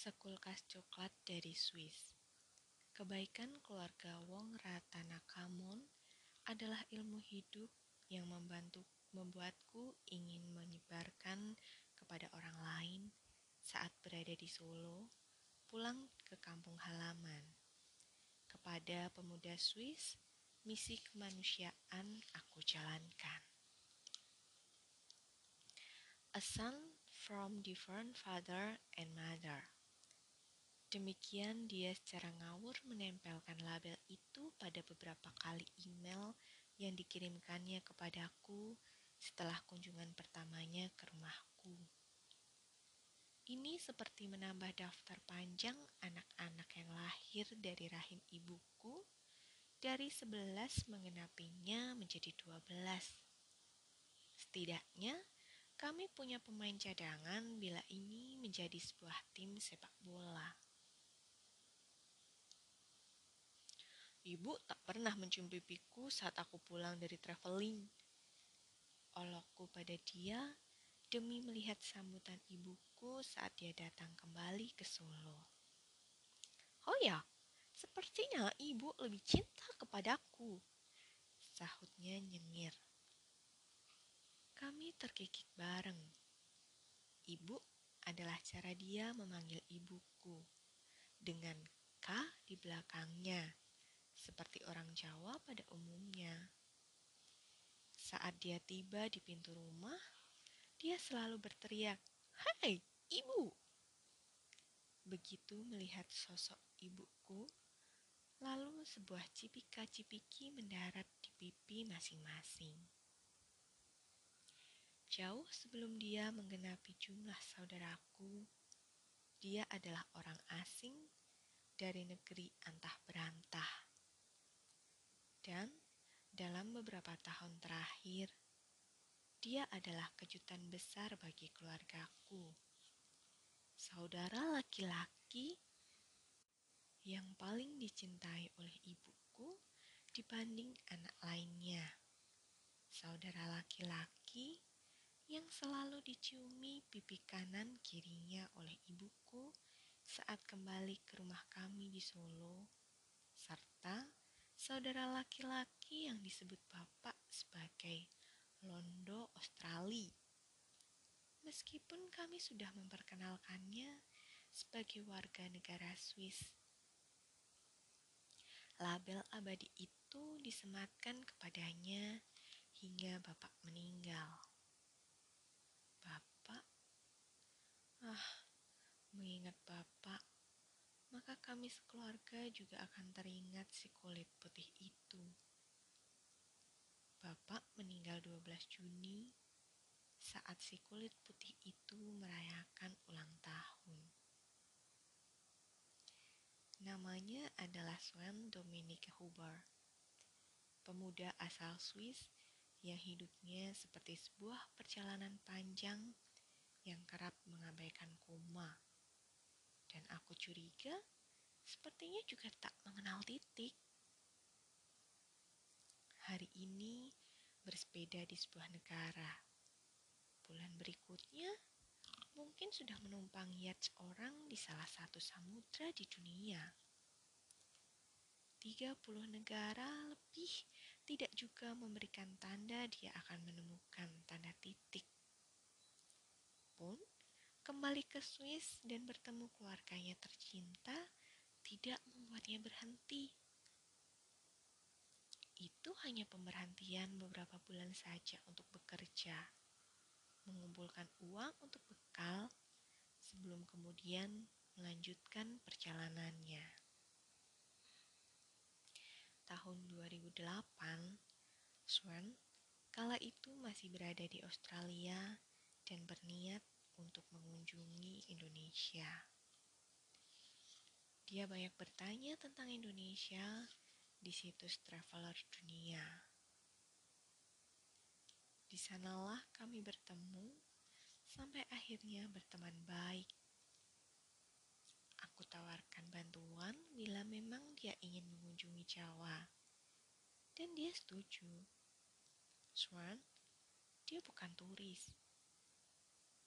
Sekulkas coklat dari Swiss. Kebaikan keluarga Wong Ratanakamon adalah ilmu hidup yang membantu membuatku ingin menyebarkan kepada orang lain saat berada di Solo, pulang ke kampung halaman. Kepada pemuda Swiss, misi kemanusiaan aku jalankan. A son from different father and mother. Demikian dia secara ngawur menempelkan label itu pada beberapa kali email yang dikirimkannya kepadaku setelah kunjungan pertamanya ke rumahku. Ini seperti menambah daftar panjang anak-anak yang lahir dari rahim ibuku dari 11 mengenapinya menjadi 12. Setidaknya, kami punya pemain cadangan bila ini menjadi sebuah tim sepak bola. Ibu tak pernah mencium pipiku saat aku pulang dari traveling. Olokku pada dia demi melihat sambutan ibuku saat dia datang kembali ke Solo. Oh ya, sepertinya ibu lebih cinta kepadaku. Sahutnya nyengir. Kami terkikik bareng. Ibu adalah cara dia memanggil ibuku dengan K di belakangnya seperti orang Jawa pada umumnya. Saat dia tiba di pintu rumah, dia selalu berteriak, "Hai, ibu!" Begitu melihat sosok ibuku, lalu sebuah cipika-cipiki mendarat di pipi masing-masing. Jauh sebelum dia menggenapi jumlah saudaraku, dia adalah orang asing dari negeri antah berantah. Dan dalam beberapa tahun terakhir, dia adalah kejutan besar bagi keluargaku. Saudara laki-laki yang paling dicintai oleh ibuku dibanding anak lainnya. Saudara laki-laki yang selalu diciumi pipi kanan kirinya oleh ibuku saat kembali ke rumah kami di Solo, serta saudara laki-laki yang disebut bapak sebagai Londo Australia. Meskipun kami sudah memperkenalkannya sebagai warga negara Swiss. Label abadi itu disematkan kepadanya hingga bapak meninggal. Bapak, ah, mengingat bapak, maka kami sekeluarga juga akan teringat si kulit putih itu. Bapak meninggal 12 Juni saat si kulit putih itu merayakan ulang tahun. Namanya adalah Sven Dominic Huber, pemuda asal Swiss yang hidupnya seperti sebuah perjalanan panjang yang kerap mengabaikan koma dan aku curiga sepertinya juga tak mengenal titik. Hari ini bersepeda di sebuah negara. Bulan berikutnya mungkin sudah menumpang yacht orang di salah satu samudra di dunia. 30 negara lebih tidak juga memberikan tanda dia akan menemukan tanda titik. Pun Kembali ke Swiss dan bertemu keluarganya tercinta tidak membuatnya berhenti. Itu hanya pemberhentian beberapa bulan saja untuk bekerja, mengumpulkan uang untuk bekal sebelum kemudian melanjutkan perjalanannya. Tahun 2008, Swan kala itu masih berada di Australia dan berniat untuk mengunjungi Indonesia. Dia banyak bertanya tentang Indonesia di situs traveler dunia. Di sanalah kami bertemu sampai akhirnya berteman baik. Aku tawarkan bantuan bila memang dia ingin mengunjungi Jawa. Dan dia setuju. Swan, dia bukan turis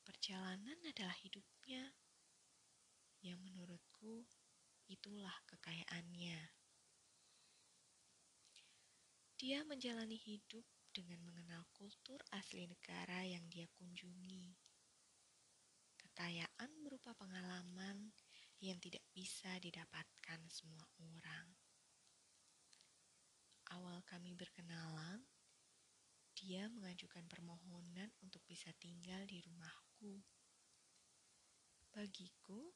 Perjalanan adalah hidupnya. yang menurutku itulah kekayaannya. Dia menjalani hidup dengan mengenal kultur asli negara yang dia kunjungi. Kekayaan berupa pengalaman yang tidak bisa didapatkan semua orang. Awal kami berkenalan, dia mengajukan permohonan untuk bisa tinggal di rumahku. Bagiku,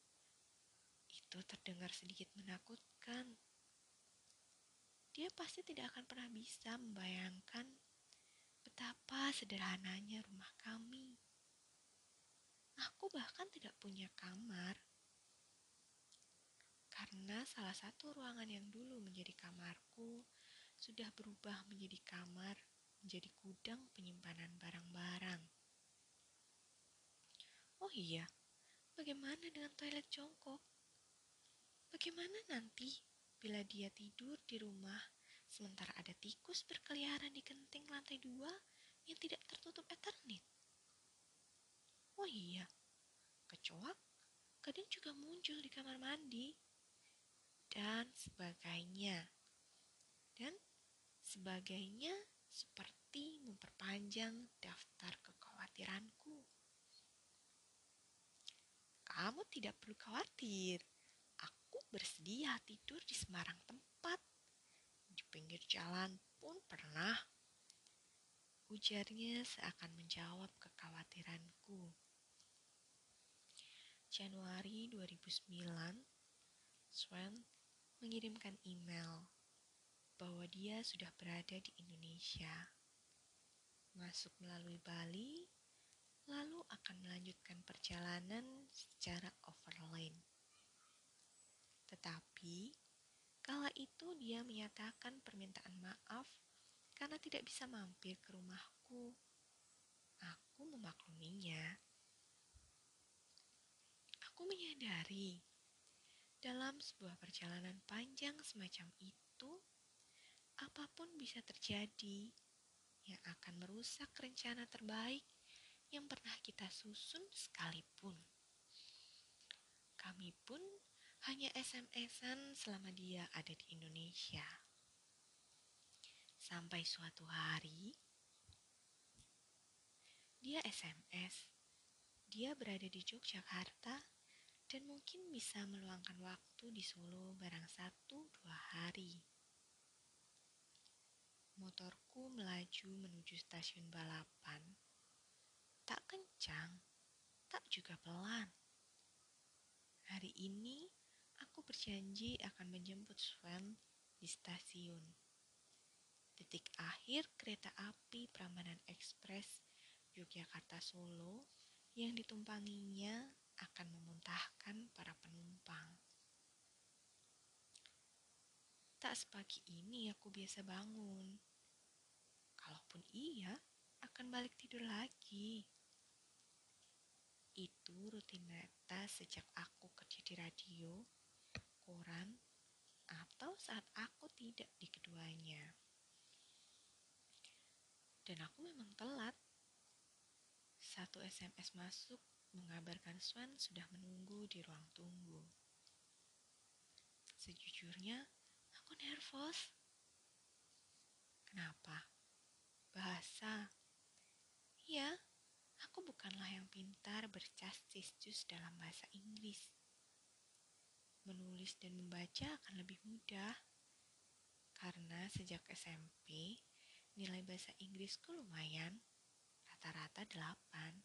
itu terdengar sedikit menakutkan dia pasti tidak akan pernah bisa membayangkan betapa sederhananya rumah kami. Aku bahkan tidak punya kamar. Karena salah satu ruangan yang dulu menjadi kamarku sudah berubah menjadi kamar, menjadi gudang penyimpanan barang-barang. Oh iya, bagaimana dengan toilet jongkok? Bagaimana nanti bila dia tidur di rumah sementara ada tikus berkeliaran di genting lantai dua yang tidak tertutup eternit. Oh iya, kecoak kadang juga muncul di kamar mandi dan sebagainya. Dan sebagainya seperti memperpanjang daftar kekhawatiranku. Kamu tidak perlu khawatir bersedia tidur di sembarang tempat. Di pinggir jalan pun pernah. Ujarnya seakan menjawab kekhawatiranku. Januari 2009, Swan mengirimkan email bahwa dia sudah berada di Indonesia. Masuk melalui Bali, lalu akan melanjutkan perjalanan secara overland. Tetapi, kala itu dia menyatakan permintaan maaf karena tidak bisa mampir ke rumahku. Aku memakluminya. Aku menyadari dalam sebuah perjalanan panjang semacam itu, apa pun bisa terjadi yang akan merusak rencana terbaik yang pernah kita susun sekalipun. Kami pun hanya SMS-an selama dia ada di Indonesia. Sampai suatu hari, dia SMS. Dia berada di Yogyakarta dan mungkin bisa meluangkan waktu di Solo barang satu dua hari. Motorku melaju menuju stasiun balapan. Tak kencang, tak juga pelan. Hari ini Aku berjanji akan menjemput Swan di stasiun. Titik akhir kereta api Prambanan Express Yogyakarta Solo yang ditumpanginya akan memuntahkan para penumpang. Tak sepagi ini aku biasa bangun. Kalaupun iya, akan balik tidur lagi. Itu rutinitas sejak aku kerja di radio koran atau saat aku tidak di keduanya. Dan aku memang telat. Satu SMS masuk mengabarkan Swan sudah menunggu di ruang tunggu. Sejujurnya, aku nervous. Kenapa? Bahasa. Ya, aku bukanlah yang pintar bercas dalam bahasa Inggris menulis dan membaca akan lebih mudah. Karena sejak SMP, nilai bahasa Inggrisku lumayan, rata-rata 8.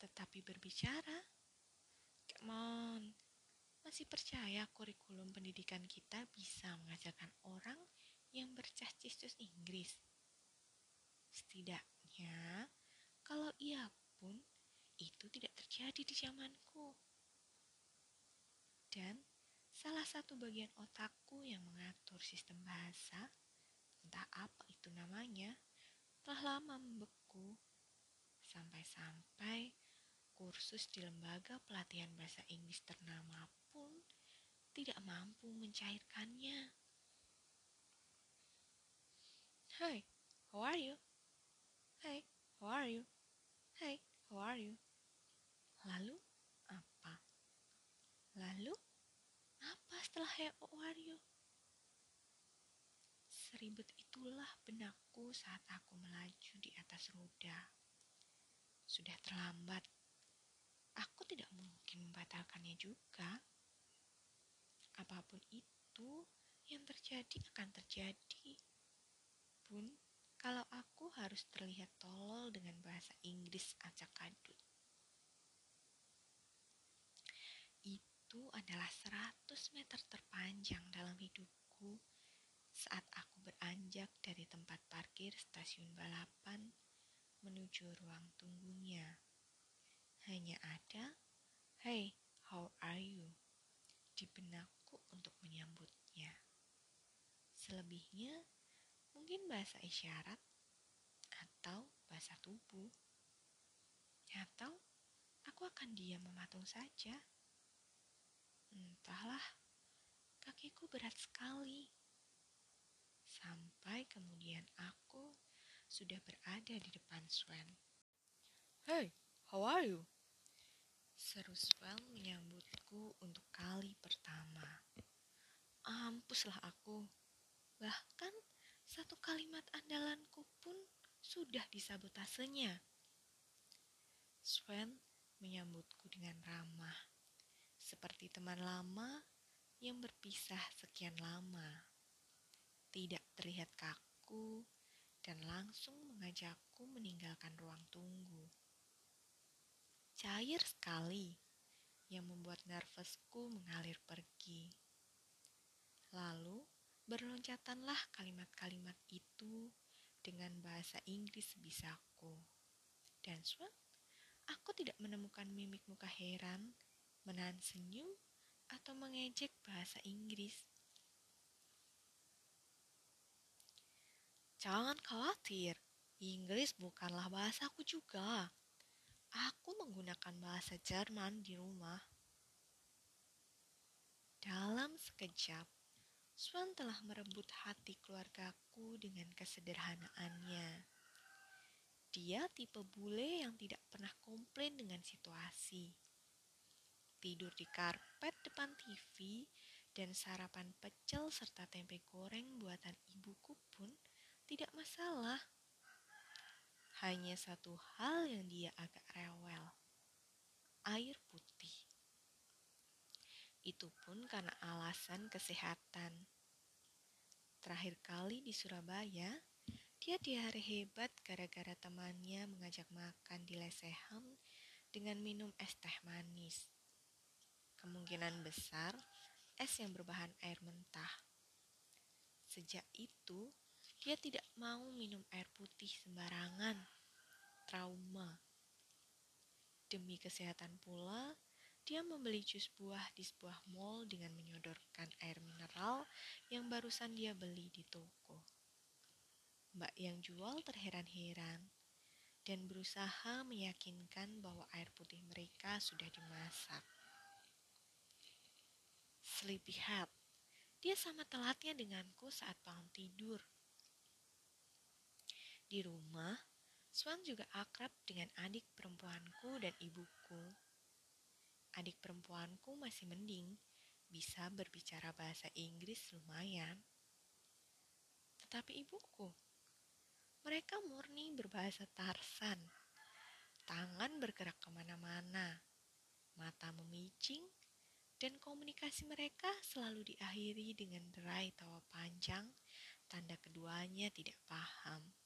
Tetapi berbicara, come on, masih percaya kurikulum pendidikan kita bisa mengajarkan orang yang bercah Inggris? Setidaknya, kalau iya pun, itu tidak terjadi di zamanku. Dan salah satu bagian otakku yang mengatur sistem bahasa, entah apa itu namanya, telah lama membeku. Sampai-sampai kursus di lembaga pelatihan bahasa Inggris ternama pun tidak mampu mencairkannya. Hai, how are you? Hai, how are you? Hai, how are you? Lalu, apa? setelah How are you? Seribet itulah benakku saat aku melaju di atas roda. Sudah terlambat. Aku tidak mungkin membatalkannya juga. Apa pun itu yang terjadi akan terjadi. Pun kalau aku harus terlihat tolol dengan bahasa Inggris acak adut. Itu adalah 100 meter terpanjang dalam hidupku saat aku beranjak dari tempat parkir stasiun balapan menuju ruang tunggunya. Hanya ada, "Hey, how are you?" di benakku untuk menyambutnya. Selebihnya, mungkin bahasa isyarat atau bahasa tubuh. Atau aku akan diam mematung saja. Entahlah, kakiku berat sekali. Sampai kemudian aku sudah berada di depan Sven. Hey, how are you? Seru Sven menyambutku untuk kali pertama. Ampuslah aku. Bahkan satu kalimat andalanku pun sudah disabotasenya. Sven menyambutku dengan ramah seperti teman lama yang berpisah sekian lama. Tidak terlihat kaku dan langsung mengajakku meninggalkan ruang tunggu. Cair sekali yang membuat nervousku mengalir pergi. Lalu berloncatanlah kalimat-kalimat itu dengan bahasa Inggris bisaku. Dan Swan, aku tidak menemukan mimik muka heran menahan senyum, atau mengejek bahasa Inggris. Jangan khawatir, Inggris bukanlah bahasaku juga. Aku menggunakan bahasa Jerman di rumah. Dalam sekejap, Swan telah merebut hati keluargaku dengan kesederhanaannya. Dia tipe bule yang tidak pernah komplain dengan situasi tidur di karpet depan TV, dan sarapan pecel serta tempe goreng buatan ibuku pun tidak masalah. Hanya satu hal yang dia agak rewel. Air putih. Itu pun karena alasan kesehatan. Terakhir kali di Surabaya, dia diare hebat gara-gara temannya mengajak makan di lesehan dengan minum es teh manis kemungkinan besar es yang berbahan air mentah. Sejak itu, dia tidak mau minum air putih sembarangan. Trauma. Demi kesehatan pula, dia membeli jus buah di sebuah mall dengan menyodorkan air mineral yang barusan dia beli di toko. Mbak yang jual terheran-heran dan berusaha meyakinkan bahwa air putih mereka sudah dimasak. Sleepyhead. Dia sama telatnya denganku saat bangun tidur. Di rumah, Swan juga akrab dengan adik perempuanku dan ibuku. Adik perempuanku masih mending, bisa berbicara bahasa Inggris lumayan. Tetapi ibuku, mereka murni berbahasa Tarsan. Tangan bergerak ke mana-mana, mata memicing, dan komunikasi mereka selalu diakhiri dengan derai tawa panjang, tanda keduanya tidak paham.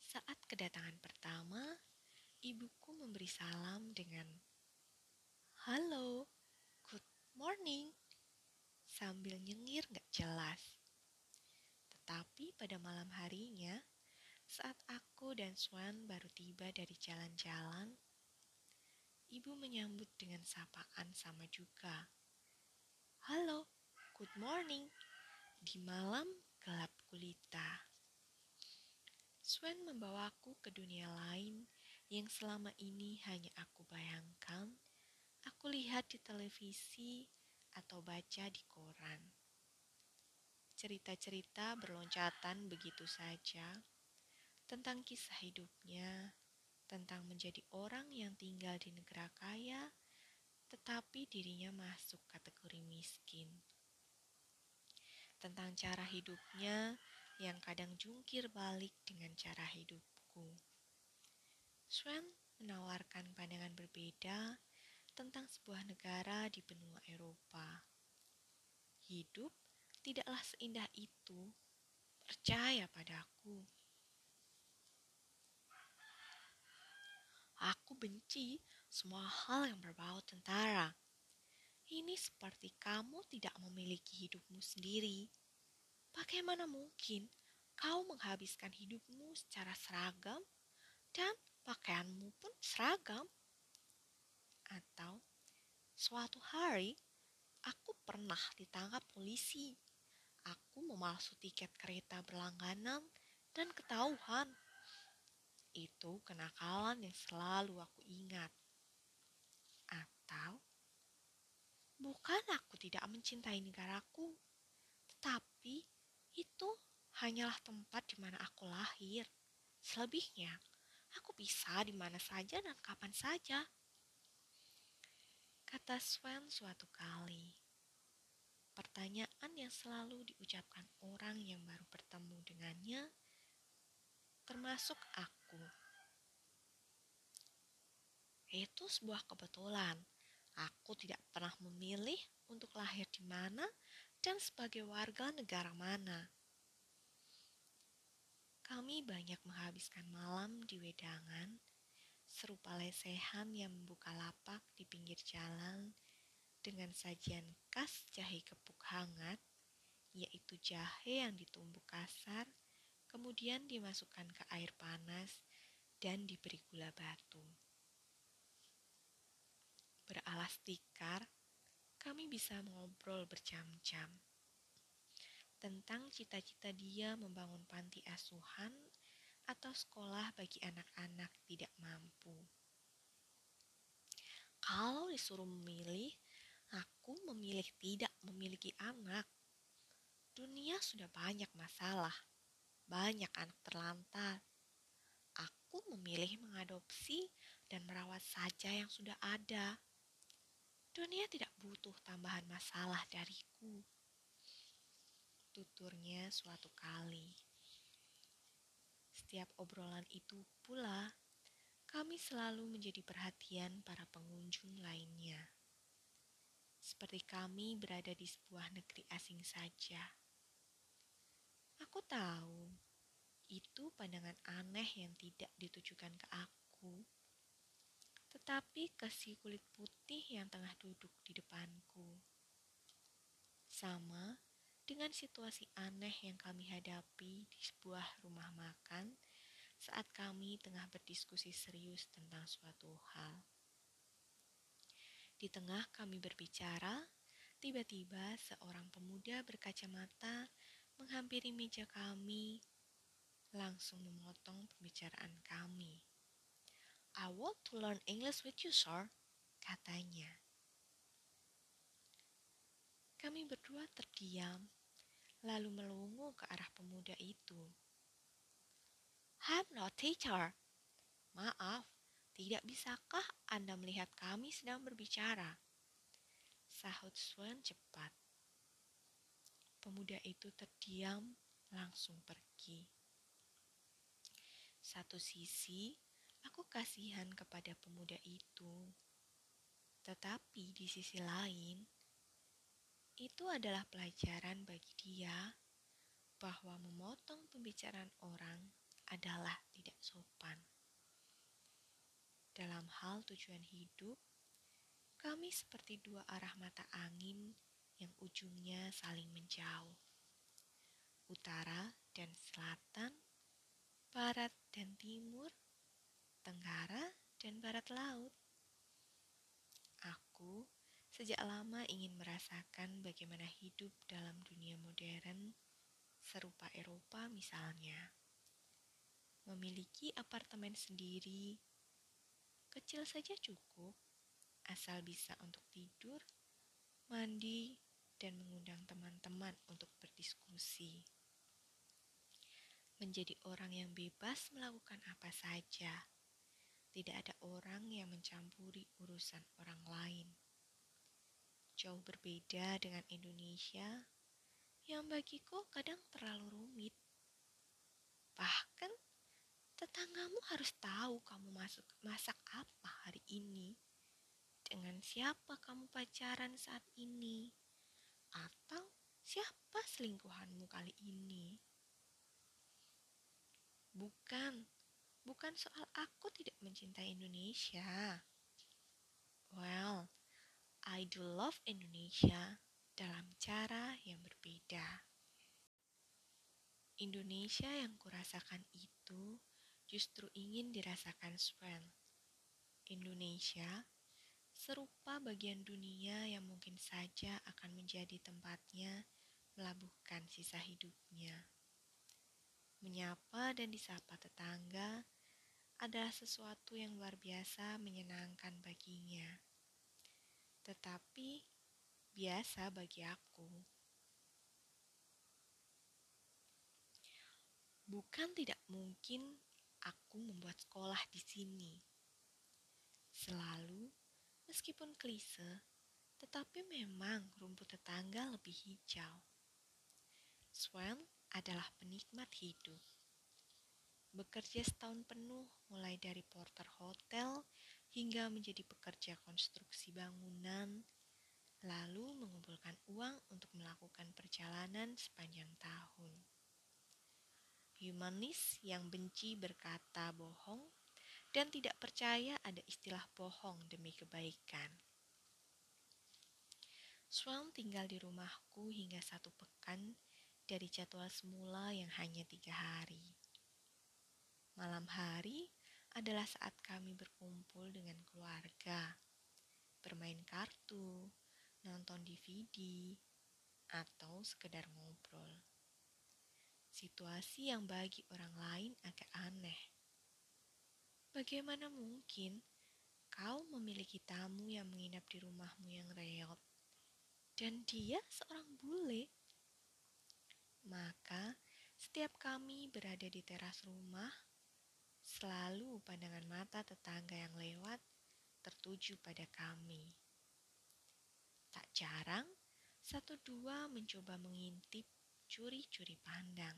Saat kedatangan pertama, ibuku memberi salam dengan Halo, good morning, sambil nyengir gak jelas. Tetapi pada malam harinya, saat aku dan Swan baru tiba dari jalan-jalan, ibu menyambut dengan sapaan sama juga. Halo, good morning. Di malam gelap gulita. Swen membawaku ke dunia lain yang selama ini hanya aku bayangkan, aku lihat di televisi atau baca di koran. Cerita-cerita berloncatan begitu saja tentang kisah hidupnya, tentang menjadi orang yang tinggal di negara kaya tetapi dirinya masuk kategori miskin. Tentang cara hidupnya yang kadang jungkir balik dengan cara hidupku. Swen menawarkan pandangan berbeda tentang sebuah negara di benua Eropa. Hidup tidaklah seindah itu. Percaya padaku. Aku benci semua hal yang berbau tentara. Ini seperti kamu tidak memiliki hidupmu sendiri. Bagaimana mungkin kau menghabiskan hidupmu secara seragam dan pakaianmu pun seragam? Atau suatu hari aku pernah ditangkap polisi. Aku memalsu tiket kereta berlangganan dan ketahuan itu kenakalan yang selalu aku ingat. Atau, bukan aku tidak mencintai negaraku, tetapi itu hanyalah tempat di mana aku lahir. Selebihnya, aku bisa di mana saja dan kapan saja. Kata Sven suatu kali. Pertanyaan yang selalu diucapkan orang yang baru bertemu dengannya termasuk aku. Itu sebuah kebetulan. Aku tidak pernah memilih untuk lahir di mana dan sebagai warga negara mana. Kami banyak menghabiskan malam di wedangan, serupa lesehan yang membuka lapak di pinggir jalan dengan sajian khas jahe kepuk hangat, yaitu jahe yang ditumbuk kasar kemudian dimasukkan ke air panas dan diberi gula batu. Beralas tikar, kami bisa mengobrol berjam-jam tentang cita-cita dia membangun panti asuhan atau sekolah bagi anak-anak tidak mampu. Kalau disuruh memilih, aku memilih tidak memiliki anak. Dunia sudah banyak masalah banyak anak terlantar. Aku memilih mengadopsi dan merawat saja yang sudah ada. Dunia tidak butuh tambahan masalah dariku. Tuturnya suatu kali. Setiap obrolan itu pula, kami selalu menjadi perhatian para pengunjung lainnya. Seperti kami berada di sebuah negeri asing saja. Aku tahu itu pandangan aneh yang tidak ditujukan ke aku, tetapi ke si kulit putih yang tengah duduk di depanku. Sama dengan situasi aneh yang kami hadapi di sebuah rumah makan saat kami tengah berdiskusi serius tentang suatu hal. Di tengah kami berbicara, tiba-tiba seorang pemuda berkacamata menghampiri meja kami, langsung memotong pembicaraan kami. I want to learn English with you, sir, katanya. Kami berdua terdiam, lalu melongo ke arah pemuda itu. I'm not teacher. Maaf, tidak bisakah Anda melihat kami sedang berbicara? Sahut Swan cepat. Pemuda itu terdiam, langsung pergi. Satu sisi, aku kasihan kepada pemuda itu, tetapi di sisi lain, itu adalah pelajaran bagi dia bahwa memotong pembicaraan orang adalah tidak sopan. Dalam hal tujuan hidup, kami seperti dua arah mata angin yang ujungnya saling menjauh. Utara dan selatan, barat dan timur, tenggara dan barat laut. Aku sejak lama ingin merasakan bagaimana hidup dalam dunia modern serupa Eropa misalnya. Memiliki apartemen sendiri, kecil saja cukup, asal bisa untuk tidur, mandi, dan mengundang teman-teman untuk berdiskusi. Menjadi orang yang bebas melakukan apa saja. Tidak ada orang yang mencampuri urusan orang lain. Jauh berbeda dengan Indonesia yang bagiku kadang terlalu rumit. Bahkan tetanggamu harus tahu kamu masuk masak apa hari ini, dengan siapa kamu pacaran saat ini, atau siapa selingkuhanmu kali ini. Bukan, bukan soal aku tidak mencintai Indonesia. Well, I do love Indonesia dalam cara yang berbeda. Indonesia yang kurasakan itu justru ingin dirasakan Sven. Indonesia serupa bagian dunia yang mungkin saja akan menjadi tempatnya melabuhkan sisa hidupnya. Menyapa dan disapa tetangga adalah sesuatu yang luar biasa menyenangkan baginya. Tetapi biasa bagi aku. Bukan tidak mungkin aku membuat sekolah di sini. Selalu, meskipun klise, tetapi memang rumput tetangga lebih hijau. Swan adalah penikmat hidup. Bekerja setahun penuh mulai dari porter hotel hingga menjadi pekerja konstruksi bangunan, lalu mengumpulkan uang untuk melakukan perjalanan sepanjang tahun. Humanis yang benci berkata bohong dan tidak percaya ada istilah bohong demi kebaikan. Swan tinggal di rumahku hingga satu pekan dari jadwal semula yang hanya tiga hari. Malam hari adalah saat kami berkumpul dengan keluarga, bermain kartu, nonton DVD, atau sekedar ngobrol. Situasi yang bagi orang lain agak aneh. Bagaimana mungkin kau memiliki tamu yang menginap di rumahmu yang reot dan dia seorang bule? Maka setiap kami berada di teras rumah, selalu pandangan mata tetangga yang lewat tertuju pada kami. Tak jarang, satu dua mencoba mengintip curi-curi pandang.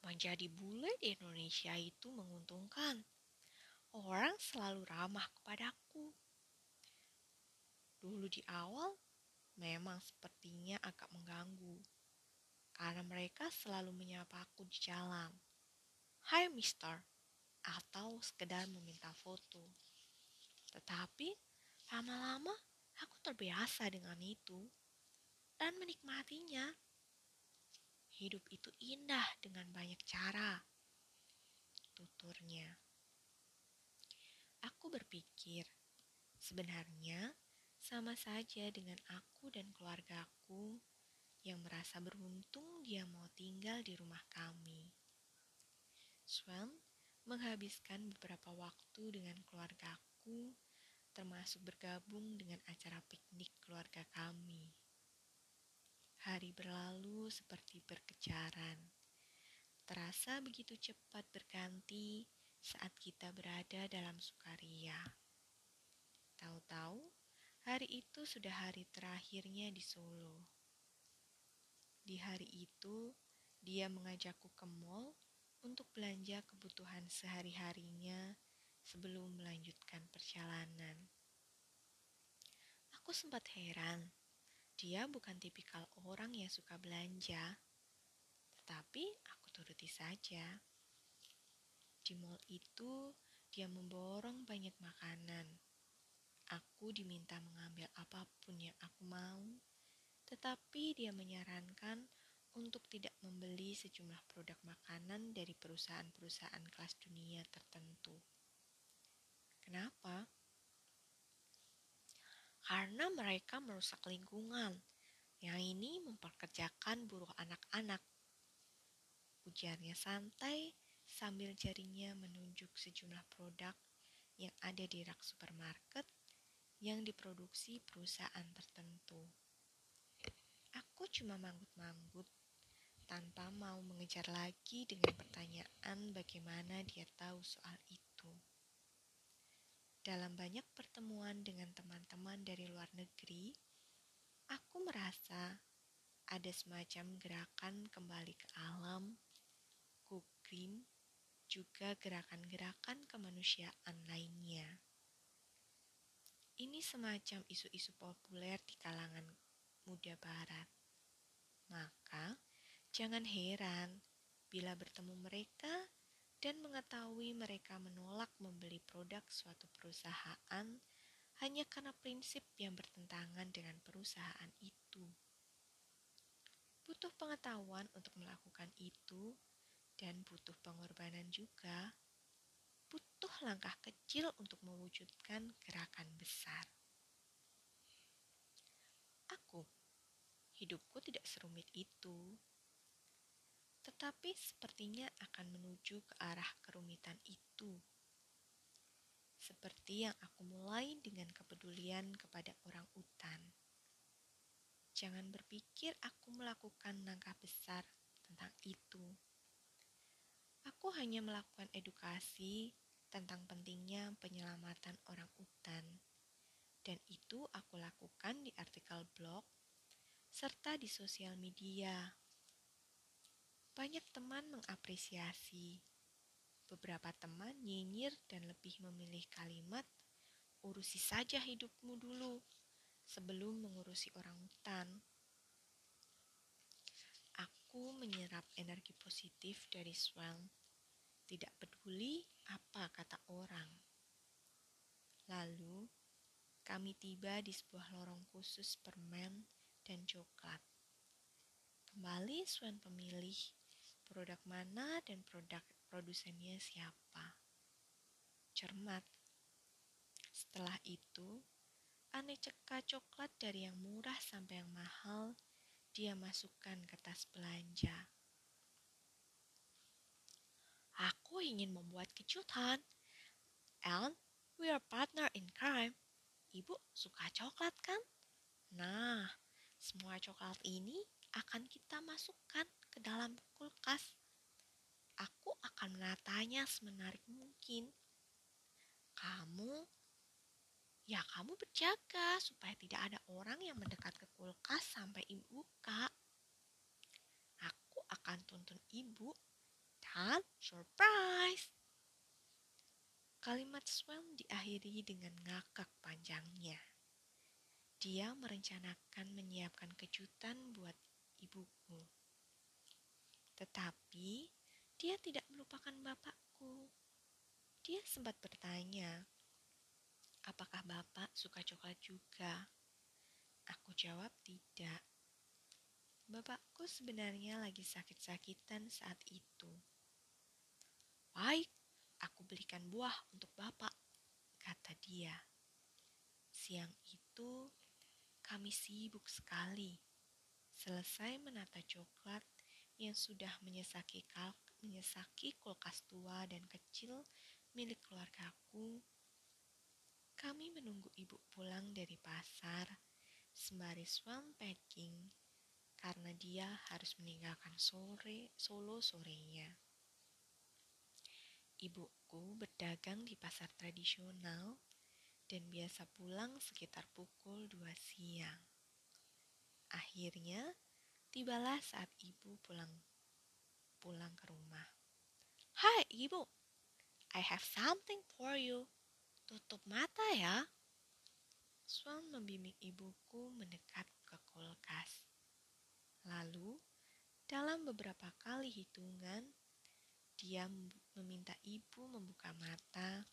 Menjadi bule di Indonesia itu menguntungkan. Orang selalu ramah kepadaku. Dulu di awal, memang sepertinya agak mengganggu. Karena mereka selalu menyapa aku di jalan. Hai mister, atau sekedar meminta foto. Tetapi Lama-lama aku terbiasa dengan itu dan menikmatinya. Hidup itu indah dengan banyak cara. Tuturnya. Aku berpikir, sebenarnya sama saja dengan aku dan keluargaku yang merasa beruntung dia mau tinggal di rumah kami. Swan menghabiskan beberapa waktu dengan keluargaku termasuk bergabung dengan acara piknik keluarga kami. Hari berlalu seperti berkejaran. Terasa begitu cepat berganti saat kita berada dalam sukaria. Tahu-tahu, hari itu sudah hari terakhirnya di Solo. Di hari itu, dia mengajakku ke mall untuk belanja kebutuhan sehari-harinya sebelum melanjutkan perjalanan. Aku sempat heran, dia bukan tipikal orang yang suka belanja, tetapi aku turuti saja. Di mall itu, dia memborong banyak makanan. Aku diminta mengambil apa pun yang aku mau, tetapi dia menyarankan untuk tidak membeli sejumlah produk makanan dari perusahaan-perusahaan kelas dunia tertentu. Kenapa? Karena mereka merusak lingkungan. Yang ini memperkerjakan buruh anak-anak. Ujarnya santai sambil jarinya menunjuk sejumlah produk yang ada di rak supermarket yang diproduksi perusahaan tertentu. Aku cuma manggut-manggut tanpa mau mengejar lagi dengan pertanyaan bagaimana dia tahu soal itu. dalam banyak pertemuan dengan teman-teman dari luar negeri, aku merasa ada semacam gerakan kembali ke alam, go green, juga gerakan-gerakan kemanusiaan lainnya. Ini semacam isu-isu populer di kalangan muda barat. Maka, jangan heran bila bertemu mereka dan mengetahui mereka menolak membeli produk suatu perusahaan hanya karena prinsip yang bertentangan dengan perusahaan itu. Butuh pengetahuan untuk melakukan itu, dan butuh pengorbanan juga. Butuh langkah kecil untuk mewujudkan gerakan besar. Aku, hidupku tidak serumit itu tetapi sepertinya akan menuju ke arah kerumitan itu. Seperti yang aku mulai dengan kepedulian kepada orang utan. Jangan berpikir aku melakukan langkah besar tentang itu. Aku hanya melakukan edukasi tentang pentingnya penyelamatan orang utan. Dan itu aku lakukan di artikel blog serta di sosial media banyak teman mengapresiasi. Beberapa teman nyinyir dan lebih memilih kalimat, urusi saja hidupmu dulu sebelum mengurusi orang hutan. Aku menyerap energi positif dari Swan, tidak peduli apa kata orang. Lalu, kami tiba di sebuah lorong khusus permen dan coklat. Kembali Swan pemilih produk mana dan produk produsennya siapa. Cermat. Setelah itu, aneka coklat dari yang murah sampai yang mahal dia masukkan ke tas belanja. Aku ingin membuat kejutan. And we are partner in crime. Ibu suka coklat kan? Nah, semua coklat ini akan kita masukkan ke dalam kulkas. Aku akan menatanya semenarik mungkin. Kamu, ya kamu berjaga supaya tidak ada orang yang mendekat ke kulkas sampai ibu buka. Aku akan tuntun ibu dan surprise. Kalimat Swan diakhiri dengan ngakak panjangnya. Dia merencanakan menyiapkan kejutan buat ibuku. Tetapi dia tidak melupakan bapakku. Dia sempat bertanya, apakah bapak suka coklat juga? Aku jawab tidak. Bapakku sebenarnya lagi sakit-sakitan saat itu. Baik, aku belikan buah untuk bapak, kata dia. Siang itu, kami sibuk sekali Selesai menata coklat yang sudah menyesaki, menyesaki kulkas tua dan kecil milik keluargaku, kami menunggu ibu pulang dari pasar sembari swam packing karena dia harus meninggalkan sore solo sorenya. Ibuku berdagang di pasar tradisional dan biasa pulang sekitar pukul 2 siang. Akhirnya, tibalah saat ibu pulang pulang ke rumah. Hai ibu, I have something for you. Tutup mata ya. Swan membimbing ibuku mendekat ke kulkas. Lalu, dalam beberapa kali hitungan, dia meminta ibu membuka mata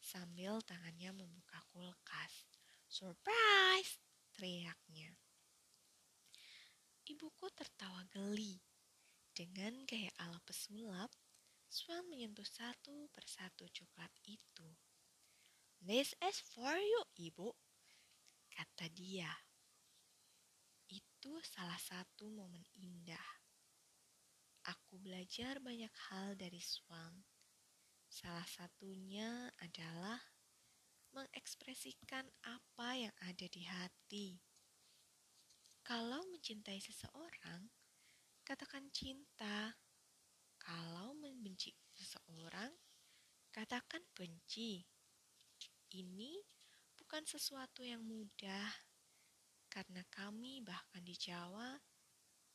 sambil tangannya membuka kulkas. Surprise! teriaknya. Ibuku tertawa geli. Dengan gaya ala pesulap, Swan menyentuh satu persatu coklat itu. This is for you, ibu, kata dia. Itu salah satu momen indah. Aku belajar banyak hal dari Swan. Salah satunya adalah mengekspresikan apa yang ada di hati. Kalau mencintai seseorang, katakan cinta. Kalau membenci seseorang, katakan benci. ini bukan sesuatu yang mudah, karena kami bahkan di Jawa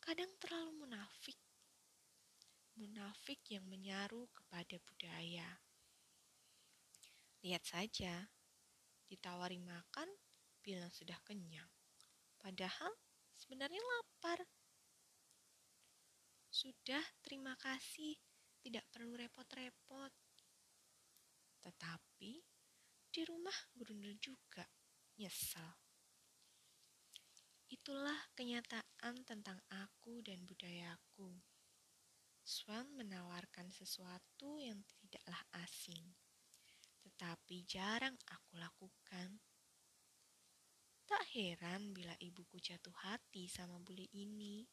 kadang terlalu munafik. Munafik yang menyaru kepada budaya. Lihat saja, ditawari makan, bilang sudah kenyang. Padahal sebenarnya lapar. Sudah, terima kasih. Tidak perlu repot-repot. Tetapi di rumah berundel juga. Nyesal. Itulah kenyataan tentang aku dan budayaku. Swan menawarkan sesuatu yang tidaklah asing, tetapi jarang aku lakukan. Tak heran bila ibuku jatuh hati sama bule ini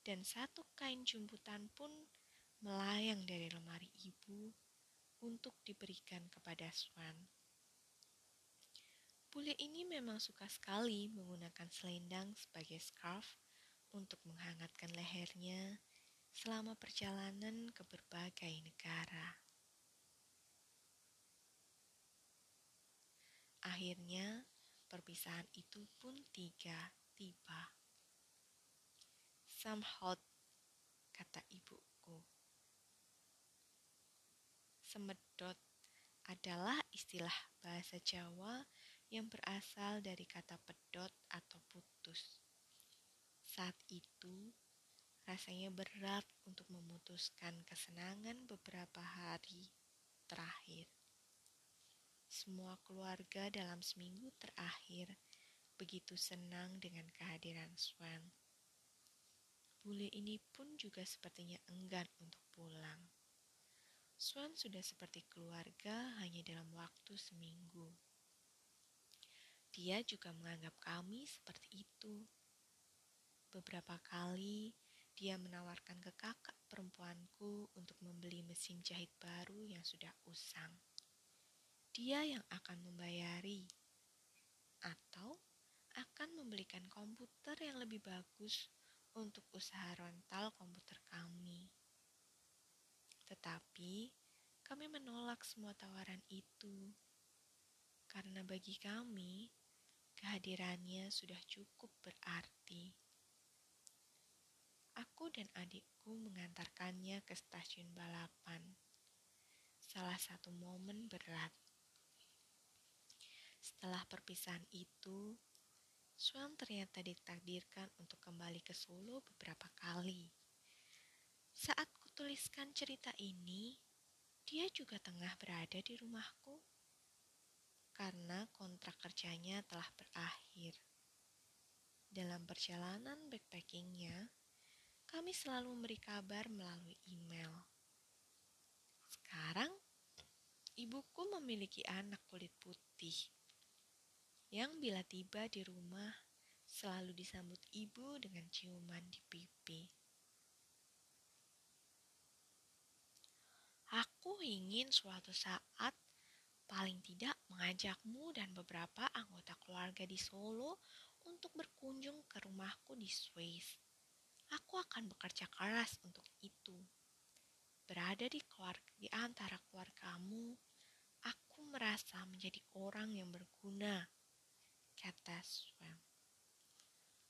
dan satu kain jumputan pun melayang dari lemari ibu untuk diberikan kepada Swan. Bule ini memang suka sekali menggunakan selendang sebagai scarf untuk menghangatkan lehernya selama perjalanan ke berbagai negara. Akhirnya, perpisahan itu pun tiga tiba. Samhot, kata ibuku. Semedot adalah istilah bahasa Jawa yang berasal dari kata pedot atau putus. Saat itu, rasanya berat untuk memutuskan kesenangan beberapa hari terakhir. Semua keluarga dalam seminggu terakhir begitu senang dengan kehadiran Swan. Bule ini pun juga sepertinya enggan untuk pulang. Swan sudah seperti keluarga hanya dalam waktu seminggu. Dia juga menganggap kami seperti itu. Beberapa kali dia menawarkan ke kakak perempuanku untuk membeli mesin jahit baru yang sudah usang. Dia yang akan membayari, atau akan membelikan komputer yang lebih bagus untuk usaha rental komputer kami. Tetapi kami menolak semua tawaran itu karena bagi kami kehadirannya sudah cukup berarti. Aku dan adikku mengantarkannya ke stasiun balapan. Salah satu momen berat. Setelah perpisahan itu, Swan ternyata ditakdirkan untuk kembali ke Solo beberapa kali. Saat kutuliskan cerita ini, dia juga tengah berada di rumahku karena kontrak kerjanya telah berakhir. Dalam perjalanan backpackingnya, kami selalu memberi kabar melalui email. Sekarang, ibuku memiliki anak kulit putih yang bila tiba di rumah selalu disambut ibu dengan ciuman di pipi. Aku ingin suatu saat paling tidak mengajakmu dan beberapa anggota keluarga di Solo untuk berkunjung ke rumahku di Swiss. Aku akan bekerja keras untuk itu. Berada di keluarga di antara keluargamu, aku merasa menjadi orang yang berguna kata Swan.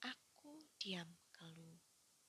Aku diam keluh.